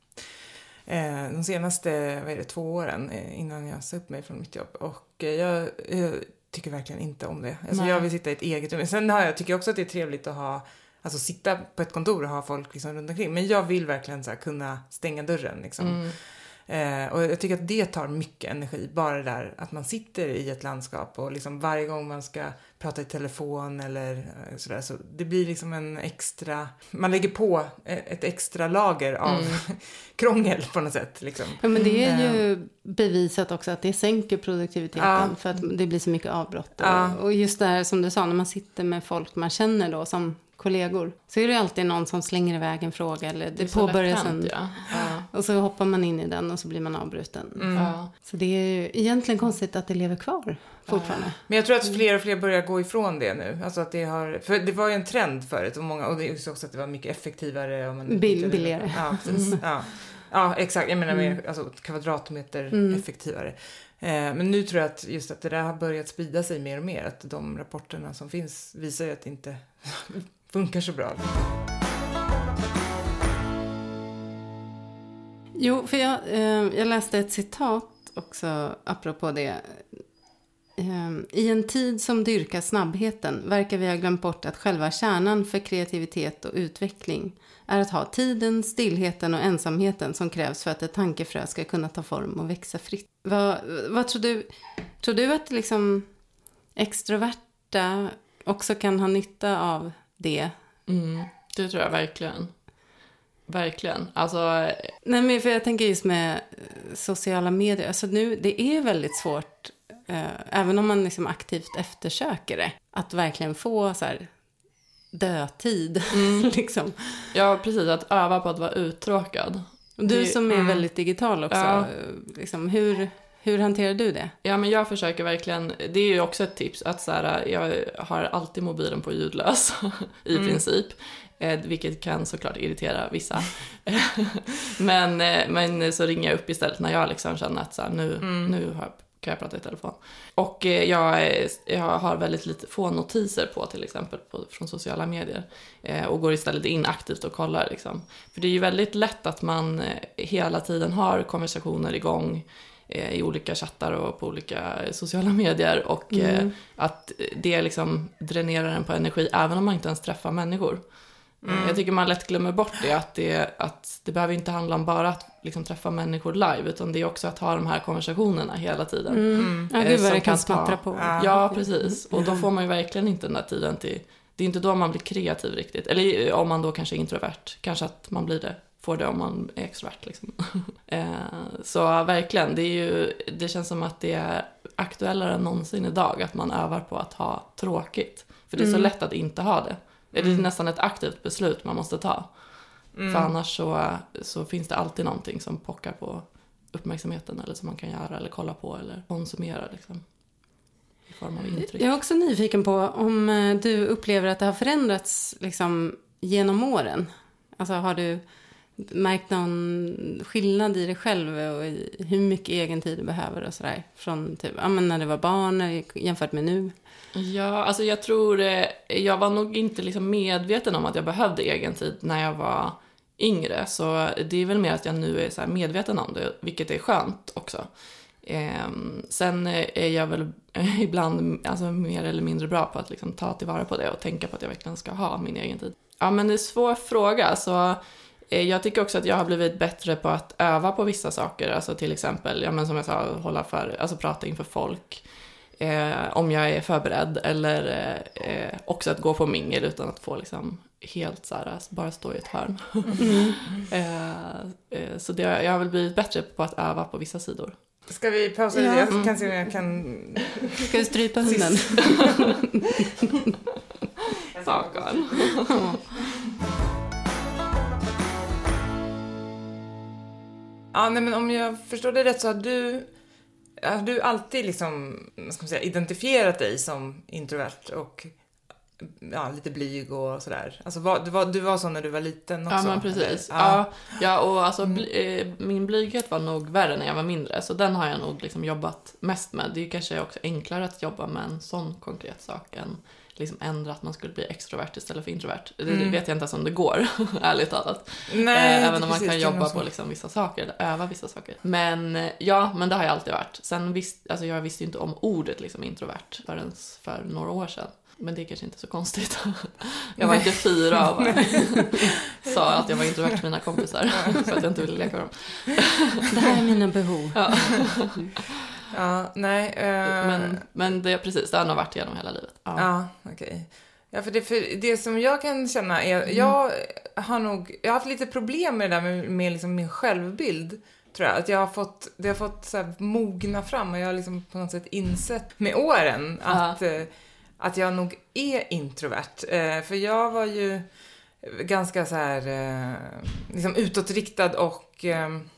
de senaste, vad är det, två åren eh, innan jag sa upp mig från mitt jobb. Och eh, jag, jag tycker verkligen inte om det. Alltså Nej. jag vill sitta i ett eget rum. Sen har jag, tycker jag också att det är trevligt att ha Alltså sitta på ett kontor och ha folk liksom runt omkring. Men jag vill verkligen så här kunna stänga dörren liksom. Mm. Eh, och jag tycker att det tar mycket energi, bara det där att man sitter i ett landskap och liksom varje gång man ska prata i telefon eller eh, sådär, så det blir liksom en extra, man lägger på e- ett extra lager av Mm. krångel på något sätt. Liksom. Ja, men det är ju Mm. bevisat också att det sänker produktiviteten Ja. för att det blir så mycket avbrott. Ja. Och, just det här som du sa, när man sitter med folk man känner då som kollegor så är det alltid någon som slänger iväg en fråga eller det, så påbörjas en... ja. Ja. Och så hoppar man in i den och så blir man avbruten. Mm. Ja. Så det är ju egentligen konstigt att det lever kvar fortfarande. Men jag tror att fler och fler börjar gå ifrån det nu. Alltså att det har, för det var ju en trend förut och, många, och det är också att det var mycket effektivare. Om man Bill- billigare. Ja, precis. Ja. ja, exakt. Jag menar mer Mm. alltså, kvadratmeter Mm. effektivare. Eh, men nu tror jag att just att det där har börjat sprida sig mer och mer. Att de rapporterna som finns visar ju att det inte funkar så bra. Jo, för jag, eh, jag läste ett citat också apropå det. Ehm, I en tid som dyrkar snabbheten verkar vi ha glömt bort att själva kärnan för kreativitet och utveckling är att ha tiden, stillheten och ensamheten som krävs för att ett tankefrö ska kunna ta form och växa fritt. Vad, vad tror du? Tror du att liksom extroverta också kan ha nytta av det? Mm. Det tror jag verkligen. Verkligen. Alltså, Nej, men för jag tänker just med eh, sociala medier. Alltså nu, det är väldigt svårt, eh, även om man liksom aktivt eftersöker det, att verkligen få så här dödtid. liksom. ja precis, att öva på att vara uttråkad. Du som är mm. väldigt digital också, Ja. liksom, hur, hur hanterar du det? Ja, men jag försöker verkligen, det är ju också ett tips, att så här, jag har alltid mobilen på ljudlös i Mm. princip. Eh, vilket kan såklart irritera vissa. men, eh, men så ringer jag upp istället när jag liksom känner att så här, nu, Mm. nu har, kan jag prata i telefon. Och eh, jag, är- jag har väldigt lite, få notiser på till exempel på, från sociala medier. Eh, och går istället in aktivt och kollar. Liksom. För det är ju väldigt lätt att man eh, hela tiden har konversationer igång eh, i olika chattar och på olika sociala medier. Och eh, Mm. att det liksom dränerar en på energi även om man inte ens träffar människor. Mm. Jag tycker man lätt glömmer bort det, att det, att det behöver inte handla om bara att liksom träffa människor live, utan det är också att ha de här konversationerna hela tiden. Mm. Ja, Eh, gud vad som det kan smattra på. Ja. Ja, precis. Och då får man ju verkligen inte den där tiden till... Det är inte då man blir kreativ riktigt. Eller om man då kanske är introvert, kanske att man blir det får det om man är extrovert. Liksom. Eh, så verkligen, det, är ju, det känns som att det är aktuellare än någonsin idag att man övar på att ha tråkigt. För det är så Mm. lätt att inte ha det. Det är Mm. nästan ett aktivt beslut man måste ta. Mm. För annars så, så finns det alltid någonting som pockar på uppmärksamheten eller som man kan göra eller kolla på eller konsumera liksom. I form av intryck. Jag är också nyfiken på om eh, du upplever att det har förändrats liksom, genom åren. Alltså har du märkt någon skillnad i dig själv och i hur mycket egen tid du behöver och sådär? Från typ, ja, men när du var barn jämfört med nu. Ja, alltså jag tror, eh, jag var nog inte liksom medveten om att jag behövde egen tid när jag var yngre. Så det är väl mer att jag nu är så här medveten om det, vilket är skönt också. Ehm, sen är jag väl ibland alltså, mer eller mindre bra på att liksom ta tillvara på det och tänka på att jag verkligen ska ha min egen tid. Ja, men det är en svår fråga. Så jag tycker också att jag har blivit bättre på att öva på vissa saker. Alltså till exempel, ja, men som jag sa, hålla för, alltså prata inför folk. Eh, om jag är förberedd eller eh, eh, också att gå på mingel utan att få liksom helt så här, bara stå i ett hörn. eh, eh, så det, jag har väl blivit bättre på att öva på vissa sidor. Ska vi pausa Ja. lite? Jag kan se om jag kan... Ska du strypa hunden? Stackarn. Ja, nej, men om jag förstår det rätt så har du, har du alltid liksom, ska man säga, identifierat dig som introvert och ja, lite blyg och sådär. Alltså var, du, var, du var så när du var liten också? Ja, men precis. eller? Ja, ja och alltså, bly, eh, min blyghet var nog värre när jag var mindre, så den har jag nog liksom jobbat mest med. Det är ju kanske också enklare att jobba med en sån konkret sak än liksom ändra att man skulle bli extrovert istället för introvert. Det Mm. vet jag inte ens om det går, ärligt talat. Nej, Eh, Även om man kan det jobba på liksom vissa saker, eller öva vissa saker. Men eh, ja, men det har jag alltid varit. Sen visst, alltså jag visste ju inte om ordet liksom introvert förrän för några år sedan. Men det är kanske inte så konstigt. Jag var inte fyra och bara sa att jag var introvert till mina kompisar för att jag inte ville leka med dem. Det här är mina behov. Ja. Ja, nej. eh, Men, men det, precis, det har nog varit genom hela livet. Ja. Ja, okej. Ja, för det, för det som jag kan känna är, Mm. jag har nog, jag har haft lite problem med det där med, med liksom min självbild. Tror jag. Att jag har fått, det har fått så här mogna fram och jag har liksom på något sätt insett med åren att, eh, att jag nog är introvert. Eh, för jag var ju ganska så här, liksom utåtriktad och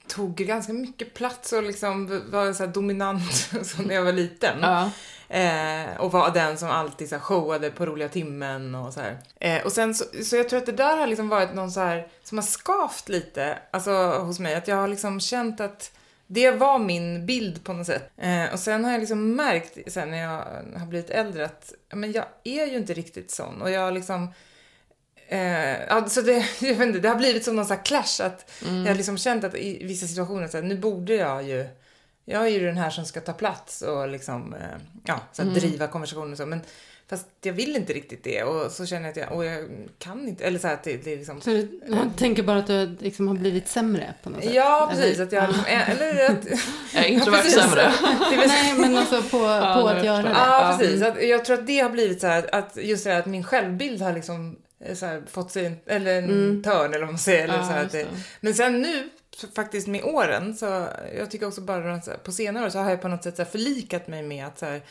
tog ganska mycket plats och liksom var så dominant när jag var liten. Ja. Eh, och var den som alltid så här, showade på roliga timmen och så här. Eh, och sen så, så jag tror att det där har liksom varit någon så här, som har skavt lite, alltså hos mig. Att jag har liksom känt att det var min bild på något sätt. Eh, och sen har jag liksom märkt sen när jag har blivit äldre att men jag är ju inte riktigt sån. Och jag liksom Eh, ja, så det, jag vet inte, det har blivit som någon sån här clash att Mm. jag har liksom känt att i vissa situationer så här, nu borde jag ju jag är ju den här som ska ta plats och liksom, eh, ja, så Mm. driva konversationer och så. Men fast jag vill inte riktigt det och så känner jag att jag, och jag kan inte, eller så här, att det, det är liksom Så du jag tänker bara att du liksom har blivit sämre på något sätt? Ja, precis. Eller? Att jag, liksom, eller att, Jag är introvert precis. sämre. Nej, men alltså på, Ja, på att göra det. Ja, Ja. precis. Att jag tror att det har blivit så här att just det här att min självbild har liksom eh, här, fått sig en, eller en Mm. törn eller vad man säger. Eller Ja, så här, men sen nu, faktiskt med åren, så jag tycker också bara här, på senare år så har jag på något sätt så förlikat mig med att så här,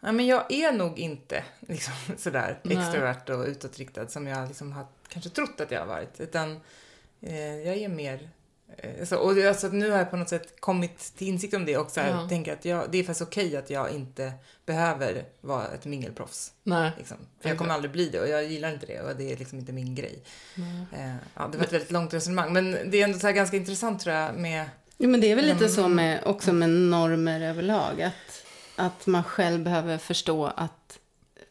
ja, men jag är nog inte liksom, sådär extrovert och utåtriktad som jag liksom har kanske trott att jag har varit. Utan eh, jag är mer eh, så, och det, alltså, nu har jag på något sätt kommit till insikt om det och så här, Ja. tänker att jag, det är faktiskt okej att jag inte behöver vara ett mingelproffs. Nej. Liksom. För jag kommer aldrig bli det och jag gillar inte det och det är liksom inte min grej. Eh, ja, det var ett väldigt långt resonemang men det är ändå så här ganska intressant tror jag med Jo, men det är väl lite Mm. så med, också med normer överlag. Att, att man själv behöver förstå att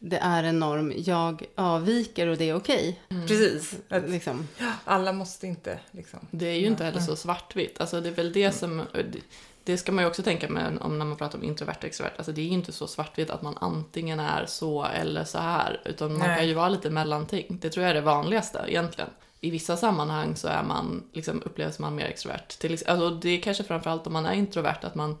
det är en norm. Jag avviker och det är okej. Precis, att Liksom. alla måste inte liksom. Det är ju inte heller så svartvitt. Alltså det är väl det som... det- Det ska man ju också tänka med om när man pratar om introvert och extrovert. Alltså det är ju inte så svartvitt att man antingen är så eller så här. Utan man Nej. kan ju vara lite mellanting. Det tror jag är det vanligaste egentligen. I vissa sammanhang så är man, liksom, upplevs man mer extrovert. Till, alltså det är kanske framförallt om man är introvert att man eh,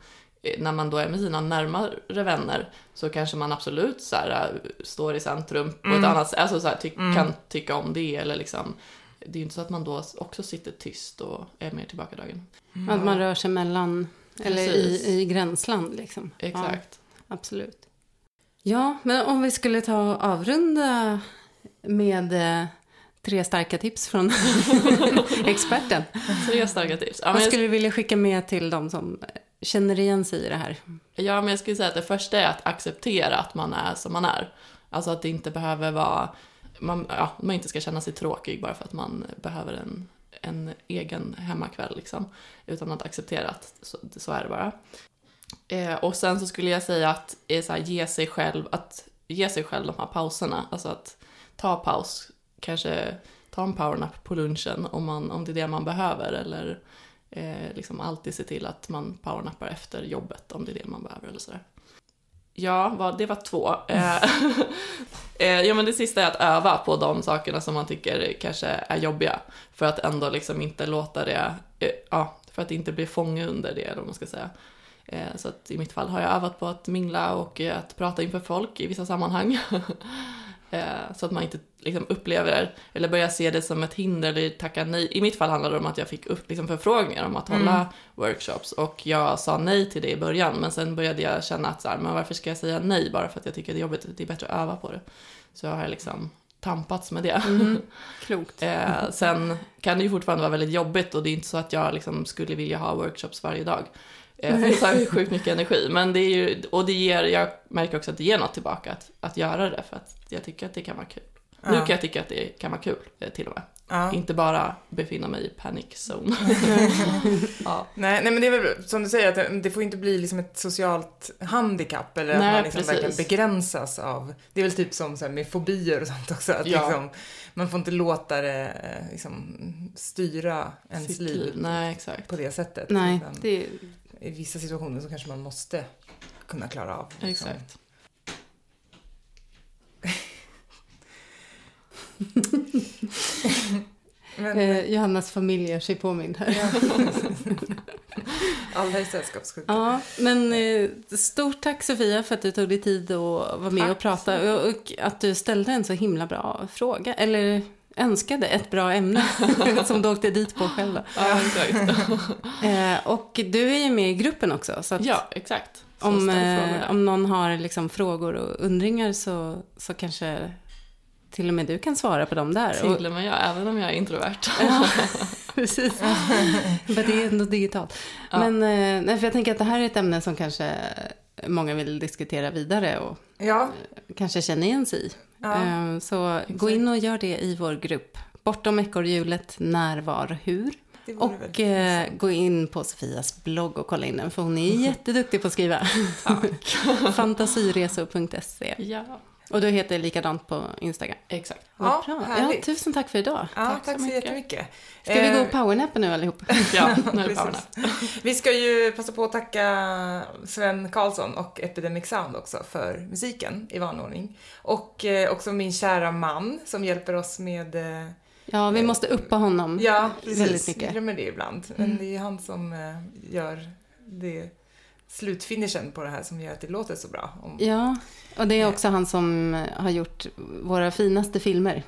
när man då är med sina närmare vänner så kanske man absolut så här, äh, står i centrum på Mm. ett annat sätt. Alltså så här, ty- Mm. kan tycka om det eller liksom det är ju inte så att man då också sitter tyst och är mer tillbakadragen. Att man rör sig mellan, eller Precis. i, i gränsland liksom. Exakt. Ja, absolut. Ja, men om vi skulle ta och avrunda med eh, tre starka tips från experten. Tre starka tips. Ja, Vad men jag, skulle du vilja skicka med till de som eh, känner igen sig i det här? ja, men jag skulle säga att det första är att acceptera att man är som man är. Alltså att det inte behöver vara, man, ja, man inte ska känna sig tråkig bara för att man behöver en, en egen hemmakväll liksom. Utan att acceptera att så, så är det bara. Eh, och sen så skulle jag säga att eh, så här, ge sig själv, att ge sig själv de här pauserna. Alltså att ta paus, kanske ta en powernap på lunchen om, man, om det är det man behöver. Eller eh, liksom alltid se till att man powernappar efter jobbet om det är det man behöver eller sådär. Ja, det var två. Eh, eh, ja, men det sista är att öva på de sakerna som man tycker kanske är jobbiga. För att ändå liksom inte låta det, eh, ja, för att inte bli fånge under det, eller man ska säga. Så att i mitt fall har jag övat på att mingla och att prata inför folk i vissa sammanhang. Så att man inte liksom upplever eller börjar se det som ett hinder eller tacka nej. I mitt fall handlade det om att jag fick upp liksom förfrågningar om att hålla workshops och jag sa nej till det i början men sen började jag känna att så här, men varför ska jag säga nej bara för att jag tycker det är jobbigt, det är bättre att öva på det. Så jag har liksom tampats med det. Klokt. Eh, sen kan det ju fortfarande vara väldigt jobbigt och det är inte så att jag liksom skulle vilja ha workshops varje dag. Eh, det tar ju sjukt mycket energi. Men det är ju, och det ger, jag märker också att det ger något tillbaka att, att göra det för att jag tycker att det kan vara kul. Nu kan jag tycka att det kan vara kul eh, till och med. Ja. Inte bara befinna mig i panic zone. ja. Nej, nej, men det är väl som du säger, att det, får inte bli liksom ett socialt handikapp eller Nej, att man liksom verkligen begränsas av, det är väl typ som så här, med fobier och sånt också, att Ja. liksom, man får inte låta det eh, liksom, styra ens Sitt liv liv. Nej, exakt. på det sättet. Nej, det är I vissa situationer så kanske man måste kunna klara av. liksom. Exakt. Men eh, Johannas familj gör sig påmind här. alla är sällskapssjuka. Ja, men eh, stort tack Sofia för att du tog dig tid att vara med Tack och prata och, och att du ställde en så himla bra fråga, eller önskade ett bra ämne som du åkte dit på själv. Ja, exakt. Eh, och du är ju med i gruppen också, så att ja, exakt. Så om, eh, om någon har liksom frågor och undringar så, så kanske till och med du kan svara på dem där. Till och med jag, även om jag är introvert. Ja, precis. För det är ändå digitalt. Ja. Men eh, nej, för jag tänker att det här är ett ämne som kanske många vill diskutera vidare och Ja, kanske känner igen sig i. ja. Eh, Så gå in och gör det i vår grupp. Bortom ekorrhjulet, när, var, hur. Och eh, gå in på Sofias blogg och kolla in den, för hon är jätteduktig på att skriva. Fantasiresor.se. ja, Och du heter likadant på Instagram. exakt. Ja, bra. Ja, tusen tack för idag. Ja, Tack tack, så så mycket. jättemycket. Ska vi gå Eh, och powernappa nu allihop? Ja, nu är Precis. Vi ska ju passa på att tacka Sven Karlsson och Epidemic Sound också för musiken i vanordning. Och eh, också min kära man som hjälper oss med... Eh, Ja, vi måste uppa honom. ja, Väldigt precis. mycket. Jag glömmer det ibland. Men det är han som eh, gör det slutfinishen på det här som gör att det låter så bra. Om, Ja, och det är också han som har gjort våra finaste filmer.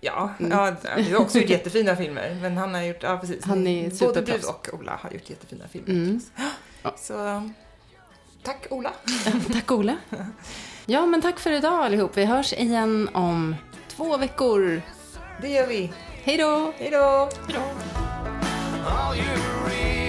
Ja, Mm. ja, vi har också gjort jättefina filmer. Men han har gjort, ja precis. Han är Både du och Ola har gjort jättefina filmer. Mm. Så tack Ola. Tack Ola. Ja, men tack för idag allihop. Vi hörs igen om två veckor. Det gör vi. Hej då! Hej då! All you real